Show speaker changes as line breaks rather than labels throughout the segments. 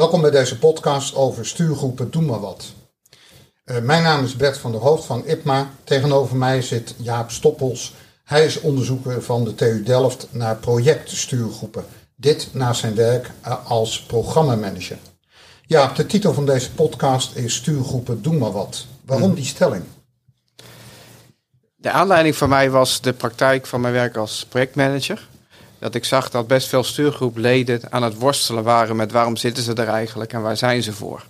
Welkom bij deze podcast over stuurgroepen Doe maar wat. Uh, mijn naam is Bert van der Hoofd van IPMA. Tegenover mij zit Jaap Stoppels. Hij is onderzoeker van de TU Delft naar projectstuurgroepen. Dit na zijn werk uh, als programmamanager. Jaap, de titel van deze podcast is Stuurgroepen Doe maar wat. Waarom
Hmm.
die stelling?
De aanleiding voor mij was de praktijk van mijn werk als projectmanager. Dat ik zag dat best veel stuurgroepleden aan het worstelen waren met waarom zitten ze er eigenlijk en waar zijn ze voor.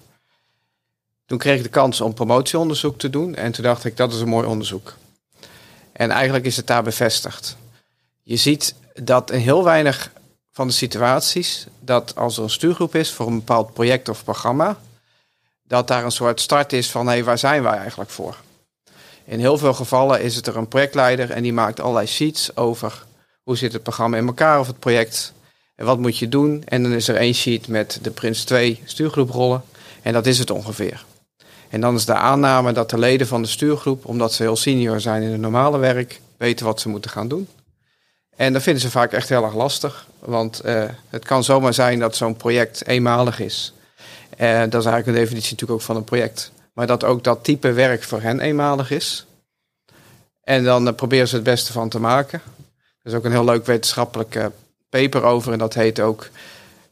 Toen kreeg ik de kans om promotieonderzoek te doen en toen dacht ik dat is een mooi onderzoek. En eigenlijk is het daar bevestigd. Je ziet dat in heel weinig van de situaties dat als er een stuurgroep is voor een bepaald project of programma, dat daar een soort start is van hé, hey, waar zijn wij eigenlijk voor? In heel veel gevallen is het er een projectleider en die maakt allerlei sheets over hoe zit het programma in elkaar of het project en wat moet je doen. En dan is er één sheet met de Prins 2 stuurgroeprollen en dat is het ongeveer. En dan is de aanname dat de leden van de stuurgroep, omdat ze heel senior zijn in het normale werk, weten wat ze moeten gaan doen. En dat vinden ze vaak echt heel erg lastig, want uh, het kan zomaar zijn dat zo'n project eenmalig is. Uh, dat is eigenlijk een definitie natuurlijk ook van een project. Maar dat ook dat type werk voor hen eenmalig is. En dan uh, proberen ze het beste van te maken. Er is ook een heel leuk wetenschappelijk uh, paper over. En dat heet ook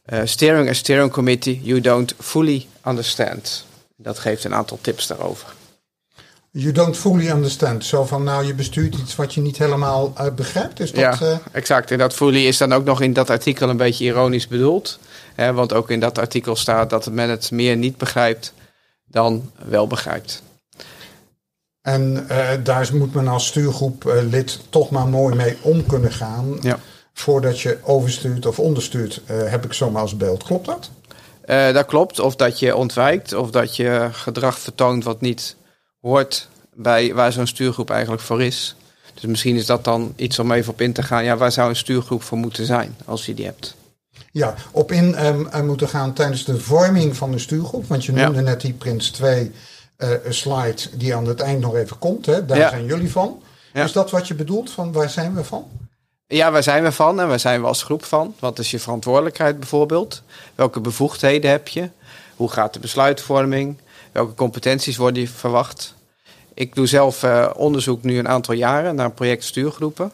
uh, Steering and Steering Committee You Don't Fully Understand. Dat geeft een aantal tips daarover.
You don't fully understand. Zo van, nou, je bestuurt iets wat je niet helemaal uh, begrijpt. Is dat,
ja, uh... exact. En dat fully is dan ook nog in dat artikel een beetje ironisch bedoeld. Hè, want ook in dat artikel staat dat men het meer niet begrijpt dan wel begrijpt.
En uh, daar moet men als stuurgroep uh, lid toch maar mooi mee om kunnen gaan.
Ja.
Voordat je overstuurt of onderstuurt, uh, heb ik zomaar als beeld. Klopt dat?
dat klopt. Of dat je ontwijkt, of dat je gedrag vertoont wat niet hoort bij waar zo'n stuurgroep eigenlijk voor is. Dus misschien is dat dan iets om even op in te gaan. Ja, waar zou een stuurgroep voor moeten zijn als je die hebt?
Ja, op in um, moeten gaan tijdens de vorming van de stuurgroep. Want je noemde ja. net die Prins 2 uh, slide die aan het eind nog even komt. Hè? Daar ja. zijn jullie van. Ja. Is dat wat je bedoelt? Van waar zijn we van?
Ja, waar zijn we van en waar zijn we als groep van? Wat is je verantwoordelijkheid bijvoorbeeld? Welke bevoegdheden heb je? Hoe gaat de besluitvorming? Welke competenties worden je verwacht? Ik doe zelf uh, onderzoek nu een aantal jaren naar projectstuurgroepen.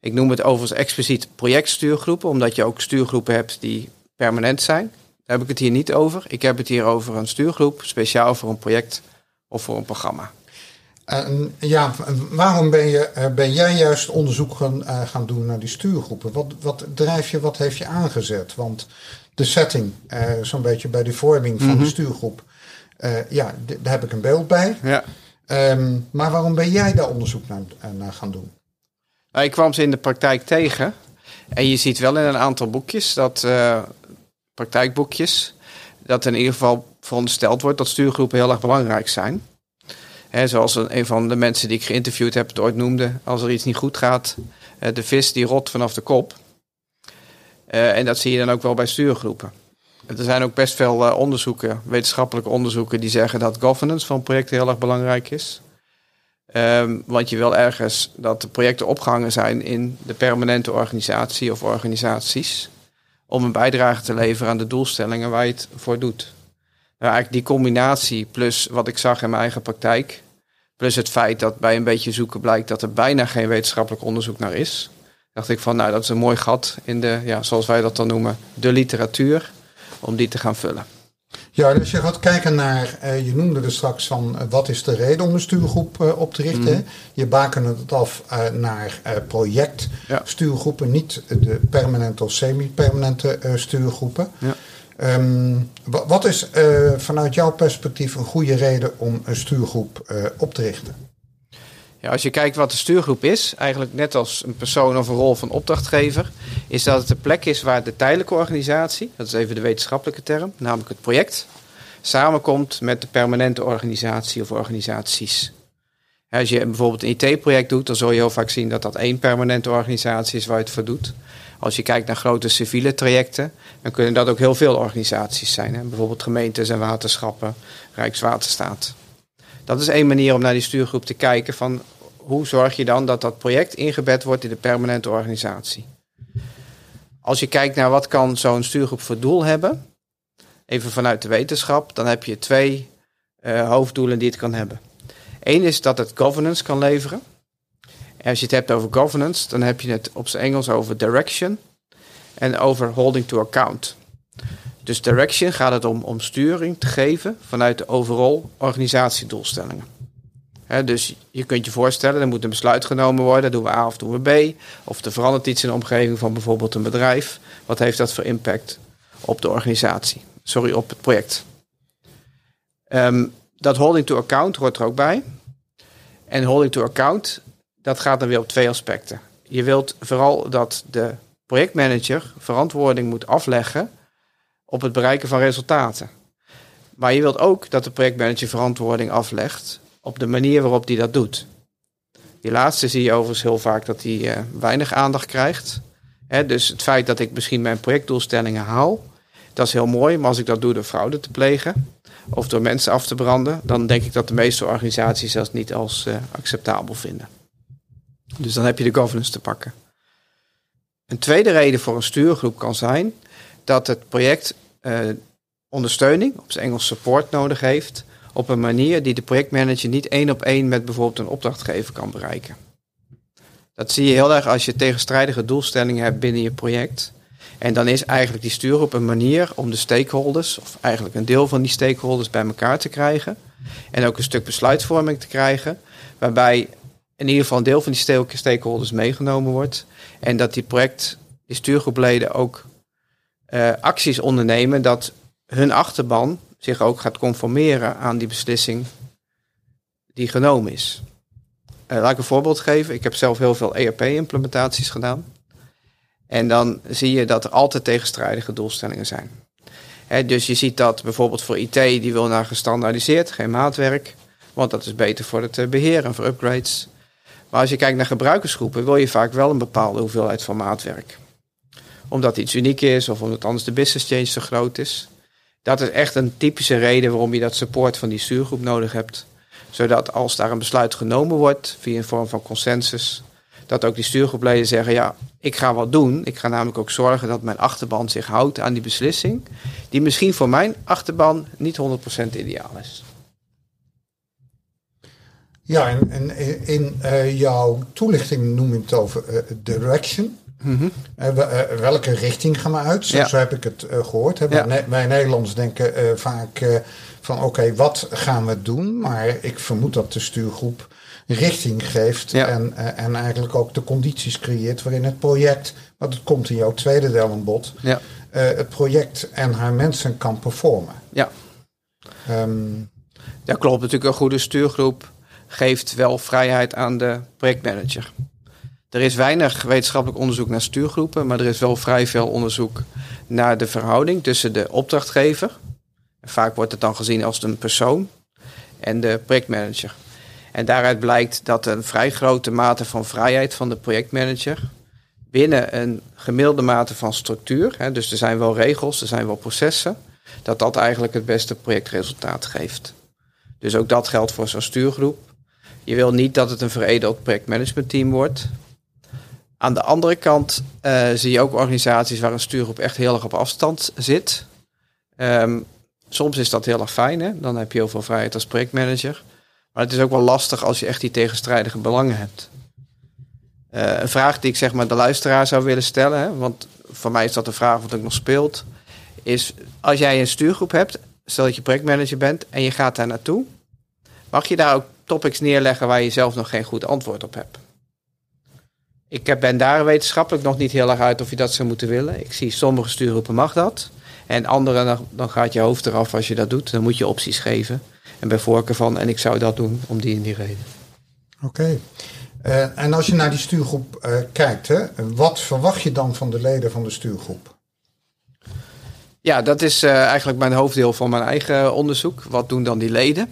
Ik noem het overigens expliciet projectstuurgroepen, omdat je ook stuurgroepen hebt die permanent zijn. Daar heb ik het hier niet over. Ik heb het hier over een stuurgroep, speciaal voor een project of voor een programma.
Ja, waarom ben, je, uh, ben jij juist onderzoek gaan, uh, gaan doen naar die stuurgroepen? Wat, wat drijf je, wat heeft je aangezet? Want de setting, zo'n beetje bij de vorming van mm -hmm. de stuurgroep, ja, daar heb ik een beeld bij.
Ja.
Um, maar waarom ben jij daar onderzoek naar, naar gaan doen?
Nou, ik kwam ze in de praktijk tegen. En je ziet wel in een aantal boekjes, dat, praktijkboekjes, dat in ieder geval verondersteld wordt dat stuurgroepen heel erg belangrijk zijn. He, zoals een, een van de mensen die ik geïnterviewd heb het ooit noemde, als er iets niet goed gaat, uh, de vis die rot vanaf de kop. Uh, en dat zie je dan ook wel bij stuurgroepen. Er zijn ook best veel onderzoeken, wetenschappelijke onderzoeken, die zeggen dat governance van projecten heel erg belangrijk is. Um, want je wil ergens dat de projecten opgehangen zijn in de permanente organisatie of organisaties. Om een bijdrage te leveren aan de doelstellingen waar je het voor doet. Nou, eigenlijk die combinatie plus wat ik zag in mijn eigen praktijk. Plus het feit dat bij een beetje zoeken blijkt dat er bijna geen wetenschappelijk onderzoek naar is. Dacht ik van nou dat is een mooi gat in de, ja, zoals wij dat dan noemen, de literatuur. Om die te gaan vullen.
Ja, dus je gaat kijken naar, uh, je noemde er straks van uh, wat is de reden om een stuurgroep uh, op te richten. Mm -hmm. Je bakende het af naar projectstuurgroepen, ja. niet de permanente of semi-permanente stuurgroepen.
Ja.
Um, wat is vanuit jouw perspectief een goede reden om een stuurgroep op te richten?
Ja, als je kijkt wat de stuurgroep is, eigenlijk net als een persoon of een rol van opdrachtgever, is dat het de plek is waar de tijdelijke organisatie, dat is even de wetenschappelijke term, namelijk het project, samenkomt met de permanente organisatie of organisaties. Als je bijvoorbeeld een IT-project doet, dan zul je heel vaak zien dat dat één permanente organisatie is waar je het voor doet. Als je kijkt naar grote civiele trajecten, dan kunnen dat ook heel veel organisaties zijn. Hè? Bijvoorbeeld gemeentes en waterschappen, Rijkswaterstaat. Dat is één manier om naar die stuurgroep te kijken van hoe zorg je dan dat dat project ingebed wordt in de permanente organisatie. Als je kijkt naar wat kan zo'n stuurgroep voor doel hebben, even vanuit de wetenschap, dan heb je twee uh, hoofddoelen die het kan hebben. Eén is dat het governance kan leveren. En als je het hebt over governance, dan heb je het op zijn Engels over direction en over holding to account. Dus direction gaat het om, om sturing te geven vanuit de overall organisatiedoelstellingen. dus je kunt je voorstellen, er moet een besluit genomen worden, doen we A of doen we B. Of er verandert iets in de omgeving van bijvoorbeeld een bedrijf. Wat heeft dat voor impact op de organisatie? Sorry, op het project. Um, dat holding to account hoort er ook bij. En holding to account, dat gaat dan weer op twee aspecten. Je wilt vooral dat de projectmanager verantwoording moet afleggen op het bereiken van resultaten. Maar je wilt ook dat de projectmanager verantwoording aflegt op de manier waarop die dat doet. Die laatste zie je overigens heel vaak dat hij uh, weinig aandacht krijgt. dus het feit dat ik misschien mijn projectdoelstellingen haal, dat is heel mooi. Maar als ik dat doe door fraude te plegen of door mensen af te branden, dan denk ik dat de meeste organisaties dat niet als uh, acceptabel vinden. Dus dan heb je de governance te pakken. Een tweede reden voor een stuurgroep kan zijn dat het project ondersteuning, op zijn Engels support, nodig heeft. Op een manier die de projectmanager niet één op één met bijvoorbeeld een opdrachtgever kan bereiken. Dat zie je heel erg als je tegenstrijdige doelstellingen hebt binnen je project. En dan is eigenlijk die stuurgroep een manier om de stakeholders, of eigenlijk een deel van die stakeholders, bij elkaar te krijgen. En ook een stuk besluitvorming te krijgen, waarbij in ieder geval een deel van die stakeholders meegenomen wordt. En dat die project, die stuurgroepleden ook uh, acties ondernemen dat hun achterban zich ook gaat conformeren aan die beslissing die genomen is. Uh, laat ik een voorbeeld geven. Ik heb zelf heel veel ERP-implementaties gedaan. En dan zie je dat er altijd tegenstrijdige doelstellingen zijn. dus je ziet dat bijvoorbeeld voor IT, die wil naar gestandaardiseerd, geen maatwerk. Want dat is beter voor het eh, beheer en voor upgrades. Maar als je kijkt naar gebruikersgroepen, wil je vaak wel een bepaalde hoeveelheid van maatwerk. Omdat iets uniek is of omdat anders de business change te groot is. Dat is echt een typische reden waarom je dat support van die stuurgroep nodig hebt. Zodat als daar een besluit genomen wordt via een vorm van consensus, dat ook die stuurgroepleden zeggen: ja, ik ga wat doen. Ik ga namelijk ook zorgen dat mijn achterban zich houdt aan die beslissing, die misschien voor mijn achterban niet 100% ideaal is.
Ja, en, in uh, jouw toelichting noem je het over uh, direction. Mm -hmm. uh, welke richting gaan we uit? Zo, ja. zo heb ik het gehoord. Ja. Wij, Nederlanders denken vaak van oké, wat gaan we doen? Maar ik vermoed dat de stuurgroep richting geeft en, en eigenlijk ook de condities creëert waarin het project, want het komt in jouw tweede deel aan bod, ja. uh, het project en haar mensen kan performen.
Ja. Um, ja, klopt. Natuurlijk een goede stuurgroep geeft wel vrijheid aan de projectmanager. Er is weinig wetenschappelijk onderzoek naar stuurgroepen, maar er is wel vrij veel onderzoek naar de verhouding tussen de opdrachtgever, vaak wordt het dan gezien als een persoon, en de projectmanager. En daaruit blijkt dat een vrij grote mate van vrijheid van de projectmanager binnen een gemiddelde mate van structuur, hè, dus er zijn wel regels, er zijn wel processen, dat dat eigenlijk het beste projectresultaat geeft. Dus ook dat geldt voor zo'n stuurgroep. Je wil niet dat het een veredeld projectmanagementteam wordt. Aan de andere kant uh, zie je ook organisaties waar een stuurgroep echt heel erg op afstand zit. Um, soms is dat heel erg fijn, hè? dan heb je heel veel vrijheid als projectmanager. Maar het is ook wel lastig als je echt die tegenstrijdige belangen hebt. Uh, een vraag die ik zeg maar de luisteraar zou willen stellen, hè, want voor mij is dat een vraag wat ook nog speelt, is als jij een stuurgroep hebt, stel dat je projectmanager bent en je gaat daar naartoe, mag je daar ook topics neerleggen waar je zelf nog geen goed antwoord op hebt? Ik ben daar wetenschappelijk nog niet heel erg uit of je dat zou moeten willen. Ik zie sommige stuurgroepen mag dat. En andere, dan, gaat je hoofd eraf als je dat doet. Dan moet je opties geven. En bij voorkeur van, en ik zou dat doen om die en die reden.
Oké. Uh, en als je naar die stuurgroep uh, kijkt, hè, wat verwacht je dan van de leden van de stuurgroep?
Ja, dat is uh, eigenlijk mijn hoofddeel van mijn eigen onderzoek. Wat doen dan die leden?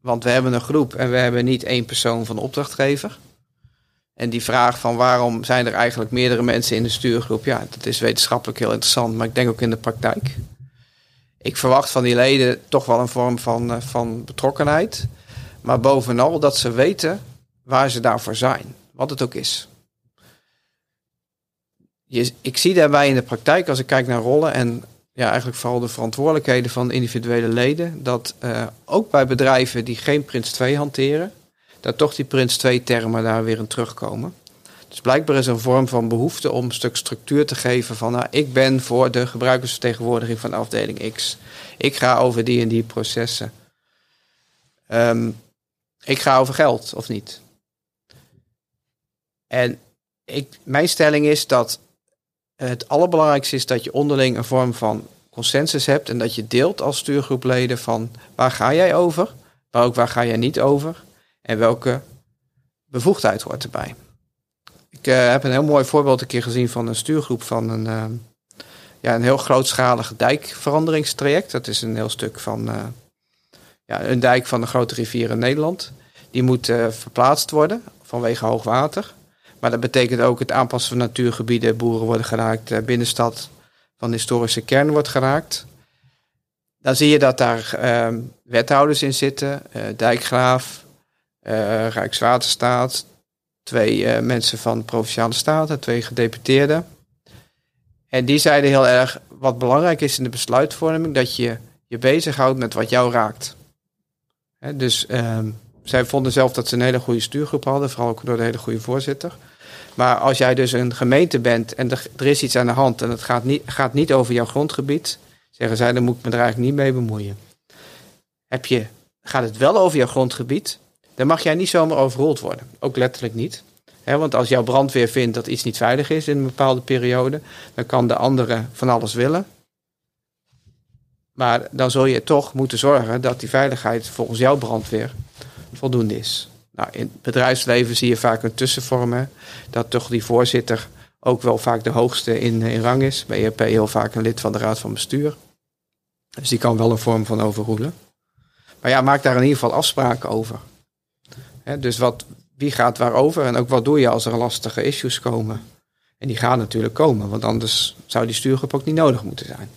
Want we hebben een groep en we hebben niet één persoon van de opdrachtgever. En die vraag van waarom zijn er eigenlijk meerdere mensen in de stuurgroep, ja, dat is wetenschappelijk heel interessant, maar ik denk ook in de praktijk ik verwacht van die leden toch wel een vorm van, uh, van betrokkenheid. Maar bovenal dat ze weten waar ze daarvoor zijn. Wat het ook is. Je, ik zie daarbij in de praktijk, als ik kijk naar rollen en ja, eigenlijk vooral de verantwoordelijkheden van individuele leden. Dat ook bij bedrijven die geen Prins 2 hanteren, dat toch die Prins 2 termen daar weer in terugkomen. Dus blijkbaar is een vorm van behoefte om een stuk structuur te geven van nou, ik ben voor de gebruikersvertegenwoordiging van afdeling X. Ik ga over die en die processen. Ehm, ik ga over geld of niet. En ik, mijn stelling is dat het allerbelangrijkste is dat je onderling een vorm van consensus hebt en dat je deelt als stuurgroepleden van waar ga jij over, maar ook waar ga jij niet over en welke bevoegdheid hoort erbij. Ik uh, heb een heel mooi voorbeeld een keer gezien van een stuurgroep van een, uh, ja, een heel grootschalig dijkveranderingstraject. Dat is een heel stuk van uh, ja, een dijk van de grote rivier in Nederland. Die moet verplaatst worden vanwege hoog water. Maar dat betekent ook het aanpassen van natuurgebieden, boeren worden geraakt, binnenstad van de historische kern wordt geraakt. Dan zie je dat daar wethouders in zitten, dijkgraaf, Rijkswaterstaat, twee uh, mensen van de Provinciale Staten, twee gedeputeerden. En die zeiden heel erg, wat belangrijk is in de besluitvorming, dat je je bezighoudt met wat jou raakt. Dus uh, zij vonden zelf dat ze een hele goede stuurgroep hadden, vooral ook door de hele goede voorzitter. Maar als jij dus een gemeente bent en er, er is iets aan de hand en het gaat niet, gaat niet over jouw grondgebied, zeggen zij, dan moet ik me er eigenlijk niet mee bemoeien. Heb je, gaat het wel over jouw grondgebied, dan mag jij niet zomaar overrold worden. Ook letterlijk niet. want als jouw brandweer vindt dat iets niet veilig is in een bepaalde periode, dan kan de andere van alles willen. Maar dan zul je toch moeten zorgen dat die veiligheid volgens jouw brandweer voldoende is. Nou, in het bedrijfsleven zie je vaak een tussenvorm. Dat toch die voorzitter ook wel vaak de hoogste in, in rang is. Bij ERP heel vaak een lid van de raad van bestuur. Dus die kan wel een vorm van overroelen. Maar ja, maak daar in ieder geval afspraken over dus wat, wie gaat waarover en ook wat doe je als er lastige issues komen? En die gaan natuurlijk komen, want anders zou die stuurgroep ook niet nodig moeten zijn.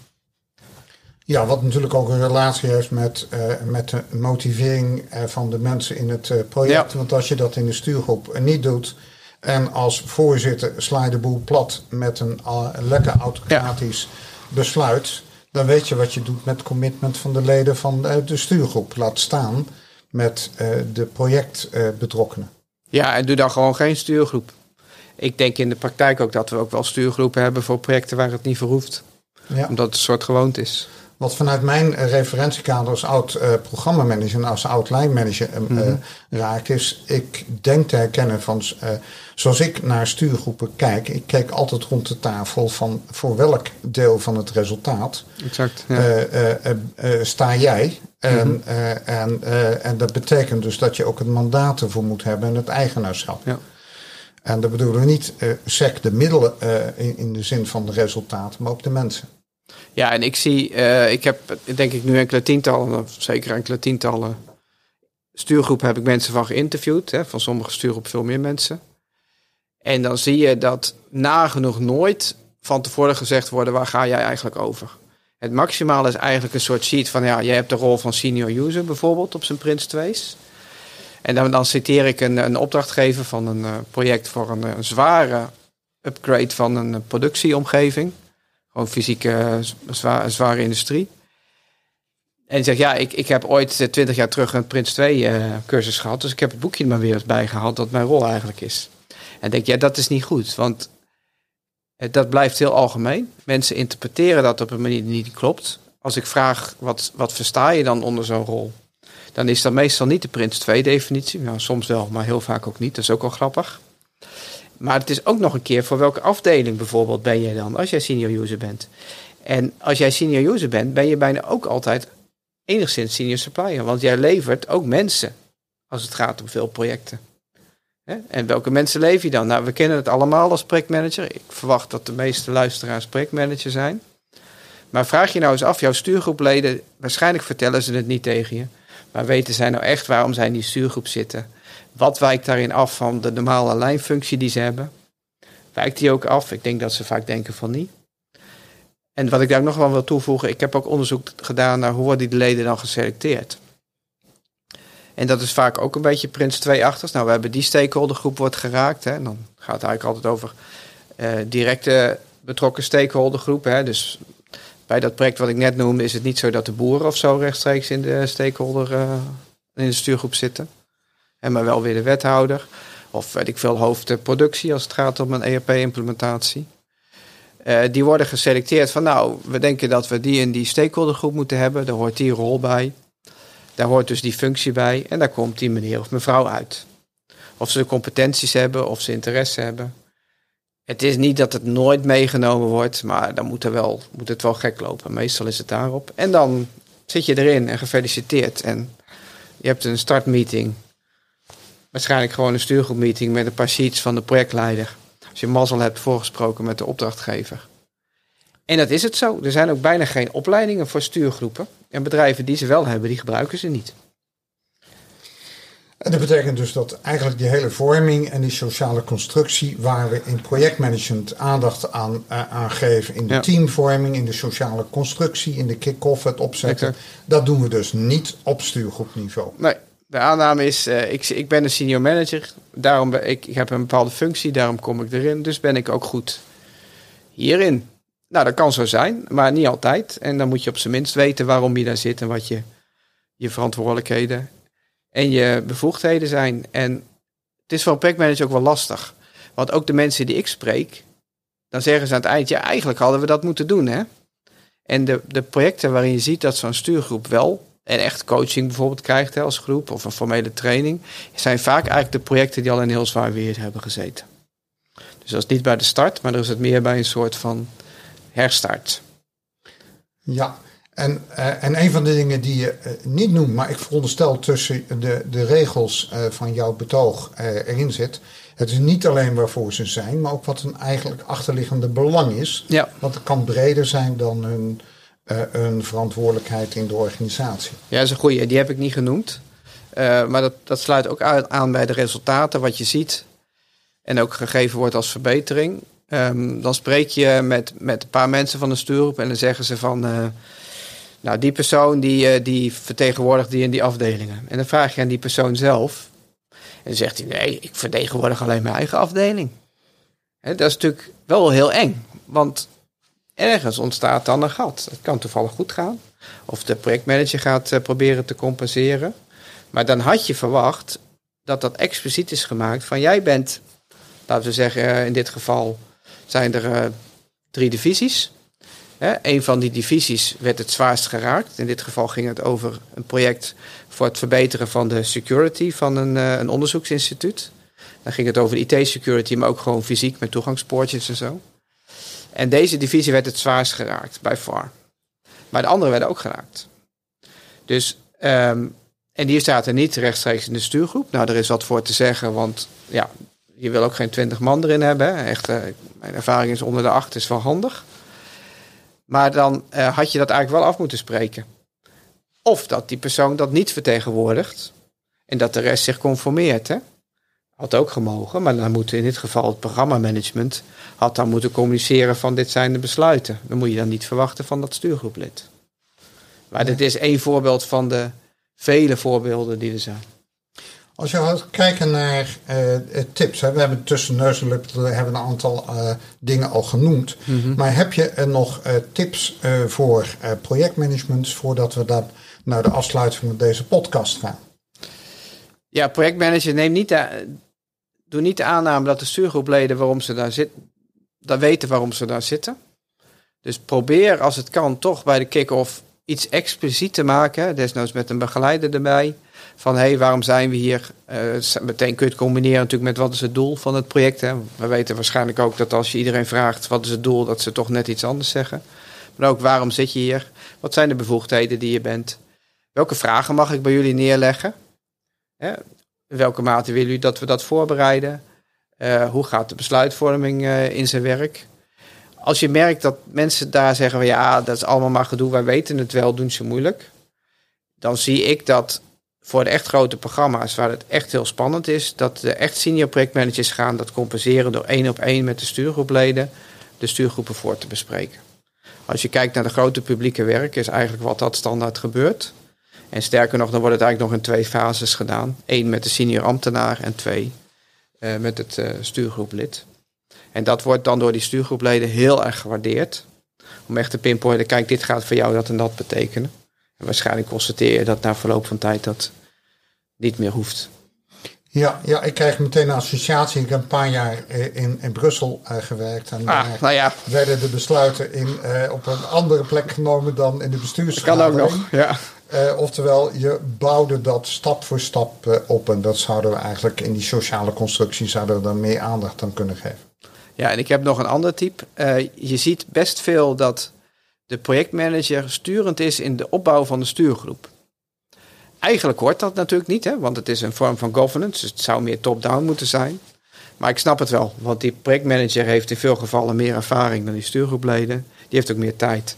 Ja, wat natuurlijk ook een relatie heeft met, uh, met de motivering uh, van de mensen in het uh, project. Want als je dat in de stuurgroep niet doet en als voorzitter sla je de boel plat met een lekker autocratisch besluit, dan weet je wat je doet met commitment van de leden van de stuurgroep. Laat staan met uh, de projectbetrokkenen.
ja, en doe dan gewoon geen stuurgroep. Ik denk in de praktijk ook dat we ook wel stuurgroepen hebben voor projecten waar het niet voor hoeft. Ja. Omdat het een soort gewoond is.
Wat vanuit mijn uh, referentiekader als oud uh, programmamanager en als oud lijnmanager uh, mm -hmm. raakt, is ik denk te herkennen van zoals ik naar stuurgroepen kijk, ik kijk altijd rond de tafel van voor welk deel van het resultaat
exact, ja.
sta jij. En, mm -hmm. en, en dat betekent dus dat je ook het mandaat ervoor moet hebben en het eigenaarschap. Ja. En dat bedoelen we niet sec de middelen in, in de zin van de resultaten, maar ook de mensen.
Ja, en ik zie, uh, ik heb denk ik nu enkele tientallen, of zeker enkele tientallen stuurgroepen heb ik mensen van geïnterviewd. Hè, van sommige stuurgroepen veel meer mensen. En dan zie je dat nagenoeg nooit van tevoren gezegd worden, waar ga jij eigenlijk over? Het maximaal is eigenlijk een soort sheet van, ja, jij hebt de rol van senior user bijvoorbeeld op zijn Prince 2's. En dan, citeer ik een, een opdrachtgever van een uh, project voor een, zware upgrade van een productieomgeving. Gewoon fysieke, zwaar, zware industrie. En zegt, ja, ik, ik heb ooit eh, twintig jaar terug een Prins 2 uh, eh, cursus gehad. Dus ik heb het boekje maar weer bijgehaald dat mijn rol eigenlijk is. En denk, ja, dat is niet goed. Want dat blijft heel algemeen. Mensen interpreteren dat op een manier die niet klopt. Als ik vraag, wat, wat versta je dan onder zo'n rol? Dan is dat meestal niet de Prins 2 definitie. Nou, soms wel, maar heel vaak ook niet. Dat is ook al grappig. Maar het is ook nog een keer voor welke afdeling bijvoorbeeld ben je dan als jij senior user bent. En als jij senior user bent, ben je bijna ook altijd enigszins senior supplier. Want jij levert ook mensen als het gaat om veel projecten. En welke mensen lever je dan? Nou, we kennen het allemaal als projectmanager. Ik verwacht dat de meeste luisteraars projectmanager zijn. Maar vraag je nou eens af, jouw stuurgroepleden, waarschijnlijk vertellen ze het niet tegen je. Maar weten zij nou echt waarom zij in die stuurgroep zitten? Wat wijkt daarin af van de normale lijnfunctie die ze hebben? Wijkt die ook af? Ik denk dat ze vaak denken van niet. En wat ik daar nog wel wil toevoegen, ik heb ook onderzoek gedaan naar hoe worden die leden dan geselecteerd. En dat is vaak ook een beetje Prins 2 achters. Nou, we hebben die stakeholdergroep wordt geraakt. Hè. Dan gaat het eigenlijk altijd over uh, directe betrokken stakeholdergroep. Hè. Dus Bij dat project wat ik net noemde is het niet zo dat de boeren of zo rechtstreeks in de stakeholder uh, in de stuurgroep zitten. En maar wel weer de wethouder. Of weet ik veel, hoofd productie als het gaat om een ERP-implementatie. Uh, die worden geselecteerd van nou, we denken dat we die en die stakeholdergroep moeten hebben. Daar hoort die rol bij. Daar hoort dus die functie bij. En daar komt die meneer of mevrouw uit. Of ze competenties hebben, of ze interesse hebben. Het is niet dat het nooit meegenomen wordt, maar dan moet, er wel, moet het wel gek lopen. Meestal is het daarop. En dan zit je erin en gefeliciteerd. En je hebt een startmeeting. Waarschijnlijk gewoon een stuurgroepmeeting met een paar sheets van de projectleider. Als je mazzel hebt voorgesproken met de opdrachtgever. En dat is het zo. Er zijn ook bijna geen opleidingen voor stuurgroepen. En bedrijven die ze wel hebben, die gebruiken ze niet.
En dat betekent dus dat eigenlijk die hele vorming en die sociale constructie, waar we in projectmanagement aandacht aan, uh, aan geven, in de teamvorming, in de sociale constructie, in de kick-off, het opzetten, dat doen we dus niet op stuurgroepniveau.
Nee, de aanname is, uh, ik, ik ben een senior manager, daarom ben, ik, ik heb een bepaalde functie, daarom kom ik erin, dus ben ik ook goed hierin. Nou, dat kan zo zijn, maar niet altijd. En dan moet je op zijn minst weten waarom je daar zit en wat je, je verantwoordelijkheden en je bevoegdheden zijn. En het is voor een projectmanager ook wel lastig. Want ook de mensen die ik spreek, dan zeggen ze aan het eind, ja, eigenlijk hadden we dat moeten doen, hè. En de, de projecten waarin je ziet dat zo'n stuurgroep wel en echt coaching bijvoorbeeld krijgt hè, als groep of een formele training, zijn vaak eigenlijk de projecten die al in heel zwaar weer hebben gezeten. Dus dat is niet bij de start, maar er is het meer bij een soort van herstart.
Ja, en, uh, en een van de dingen die je uh, niet noemt, maar ik veronderstel tussen de, de regels uh, van jouw betoog erin zit. Het is niet alleen waarvoor ze zijn, maar ook wat een eigenlijk achterliggende belang is.
Ja.
Want het kan breder zijn dan hun, hun verantwoordelijkheid in de organisatie.
Ja, dat is een goede. Die heb ik niet genoemd. maar dat, dat sluit ook aan bij de resultaten, wat je ziet. En ook gegeven wordt als verbetering. Um, dan spreek je met, met een paar mensen van de stuurgroep en dan zeggen ze van nou, die persoon die, uh, die vertegenwoordigt die in die afdelingen. En dan vraag je aan die persoon zelf. En dan zegt hij, nee, ik vertegenwoordig alleen mijn eigen afdeling. Dat is natuurlijk wel heel eng. Want ergens ontstaat dan een gat. Het kan toevallig goed gaan. Of de projectmanager gaat uh, proberen te compenseren. Maar dan had je verwacht dat dat expliciet is gemaakt van jij bent, laten we zeggen, in dit geval zijn er drie divisies. een van die divisies werd het zwaarst geraakt. In dit geval ging het over een project voor het verbeteren van de security van een, uh, een onderzoeksinstituut. Dan ging het over IT-security, maar ook gewoon fysiek met toegangspoortjes en zo. En deze divisie werd het zwaarst geraakt, by far. Maar de andere werden ook geraakt. Dus, um, en die staat er niet rechtstreeks in de stuurgroep. Nou, er is wat voor te zeggen, want ja, je wil ook geen twintig man erin hebben. Hè. Echt, uh, mijn ervaring is onder de acht is wel handig. Maar dan uh, had je dat eigenlijk wel af moeten spreken. Of dat die persoon dat niet vertegenwoordigt en dat de rest zich conformeert. Hè? Had ook gemogen, maar dan moet in dit geval het programmamanagement had dan moeten communiceren van dit zijn de besluiten. Dan moet je dan niet verwachten van dat stuurgroeplid. Maar dit is één voorbeeld van de vele voorbeelden die er zijn.
Als je gaat kijken naar uh, tips, hè, we hebben tussen neus en lippen hebben een aantal uh, dingen al genoemd. Mm -hmm. Maar heb je er nog uh, tips voor projectmanagement voordat we dan naar de afsluiting van deze podcast gaan?
Ja, projectmanager neem niet de, doe niet de aanname dat de stuurgroepleden waarom ze daar zitten, dat weten waarom ze daar zitten. Dus probeer als het kan toch bij de kick-off iets expliciet te maken, desnoods met een begeleider erbij van hé, hey, waarom zijn we hier? Uh, meteen kun je het combineren natuurlijk met wat is het doel van het project. Hè? We weten waarschijnlijk ook dat als je iedereen vraagt wat is het doel, dat ze toch net iets anders zeggen. Maar ook waarom zit je hier? Wat zijn de bevoegdheden die je bent? Welke vragen mag ik bij jullie neerleggen? Hè? In welke mate willen jullie dat we dat voorbereiden? Uh, hoe gaat de besluitvorming uh, in zijn werk? Als je merkt dat mensen daar zeggen van ja, dat is allemaal maar gedoe, wij weten het wel, doen ze moeilijk. Dan zie ik dat voor de echt grote programma's, waar het echt heel spannend is, dat de echt senior projectmanagers gaan dat compenseren door één op één met de stuurgroepleden de stuurgroepen voor te bespreken. Als je kijkt naar de grote publieke werken, is eigenlijk wat dat standaard gebeurt. En sterker nog, dan wordt het eigenlijk nog in twee fases gedaan. Eén met de senior ambtenaar en twee uh, met het uh, stuurgroeplid. En dat wordt dan door die stuurgroepleden heel erg gewaardeerd. Om echt te pinpointen, kijk, dit gaat voor jou dat en dat betekenen. En waarschijnlijk constateer je dat na verloop van tijd dat niet meer hoeft.
Ja, ja, ik krijg meteen een associatie. Ik heb een paar jaar eh, in, in Brussel uh, gewerkt. En
ah, nou ja.
werden de besluiten in, uh, op een andere plek genomen dan in de bestuursvergadering.
Kan ook nog, ja.
Uh, oftewel, je bouwde dat stap voor stap op. En dat zouden we eigenlijk in die sociale constructie zouden we er meer aandacht aan kunnen geven.
Ja, en ik heb nog een ander type. je ziet best veel dat de projectmanager sturend is in de opbouw van de stuurgroep. Eigenlijk hoort dat natuurlijk niet, hè, want het is een vorm van governance. Het zou meer top-down moeten zijn. Maar ik snap het wel, want die projectmanager heeft in veel gevallen meer ervaring dan die stuurgroepleden. Die heeft ook meer tijd.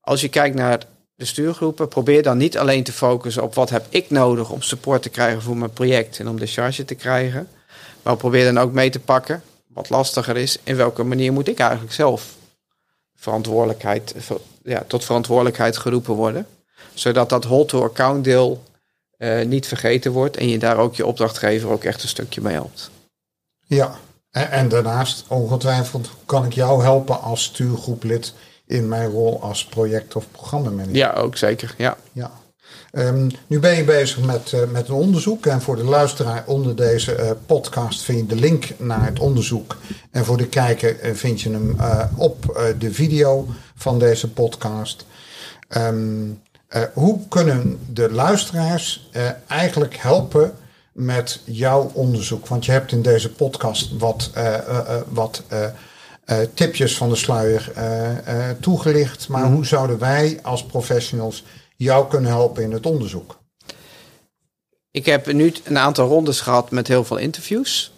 Als je kijkt naar de stuurgroepen, probeer dan niet alleen te focussen op wat heb ik nodig om support te krijgen voor mijn project en om de charge te krijgen. Maar probeer dan ook mee te pakken, wat lastiger is, in welke manier moet ik eigenlijk zelf verantwoordelijkheid, ja, tot verantwoordelijkheid geroepen worden zodat dat hold-to-account deel uh, niet vergeten wordt en je daar ook je opdrachtgever ook echt een stukje mee helpt.
Ja, en, en daarnaast ongetwijfeld kan ik jou helpen als stuurgroeplid in mijn rol als project- of programmamanager.
Ja, ook zeker. Ja.
ja. Um, nu ben je bezig met, uh, met een onderzoek. En voor de luisteraar onder deze uh, podcast vind je de link naar het onderzoek. En voor de kijker uh, vind je hem op de video van deze podcast. Um, uh, hoe kunnen de luisteraars eigenlijk helpen met jouw onderzoek? Want je hebt in deze podcast wat, wat tipjes van de sluier toegelicht. Maar hoe zouden wij als professionals jou kunnen helpen in het onderzoek?
Ik heb nu een aantal rondes gehad met heel veel interviews.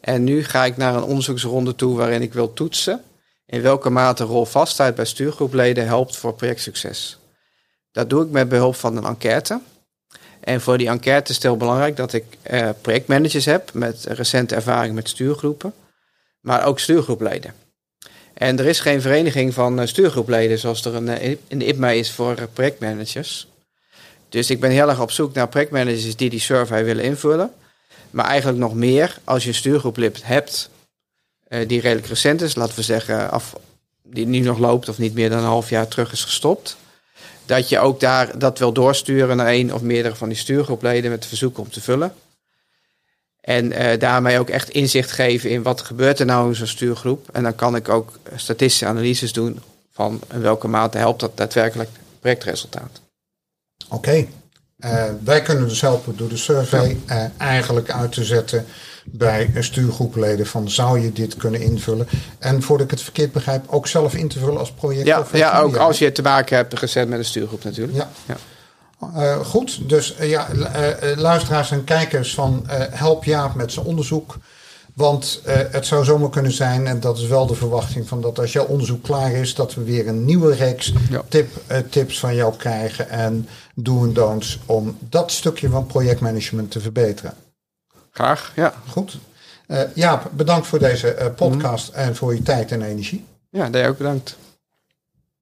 En nu ga ik naar een onderzoeksronde toe waarin ik wil toetsen in welke mate rolvastheid bij stuurgroepleden helpt voor projectsucces. Dat doe ik met behulp van een enquête. En voor die enquête is het heel belangrijk dat ik eh, projectmanagers heb met recente ervaring met stuurgroepen, maar ook stuurgroepleden. En er is geen vereniging van uh, stuurgroepleden zoals er een, in de IPMA is voor uh, projectmanagers. Dus ik ben heel erg op zoek naar projectmanagers die die survey willen invullen. Maar eigenlijk nog meer als je een stuurgroeplid hebt die redelijk recent is, laten we zeggen af, die nu nog loopt of niet meer dan een half jaar terug is gestopt dat je ook daar dat wil doorsturen naar één of meerdere van die stuurgroepleden met verzoek om te vullen. En uh, daarmee ook echt inzicht geven in wat gebeurt er nou in zo'n stuurgroep. En dan kan ik ook statistische analyses doen van in welke mate helpt dat daadwerkelijk projectresultaat.
Oké. Okay. Uh, wij kunnen dus helpen door de survey uh, eigenlijk uit te zetten bij stuurgroepleden van zou je dit kunnen invullen? En voordat ik het verkeerd begrijp, ook zelf in te vullen als project?
Ja, ja ook als je te maken hebt gezet met een stuurgroep natuurlijk.
Ja. ja. Uh, goed, dus uh, ja, uh, luisteraars en kijkers van help Jaap met zijn onderzoek. Want het zou zomaar kunnen zijn, en dat is wel de verwachting van dat als jouw onderzoek klaar is, dat we weer een nieuwe reeks ja. tip, tips van jou krijgen en do en don'ts om dat stukje van projectmanagement te verbeteren.
Graag, ja.
Goed. Jaap, bedankt voor deze podcast mm. en voor je tijd en energie.
Ja, jij ook bedankt.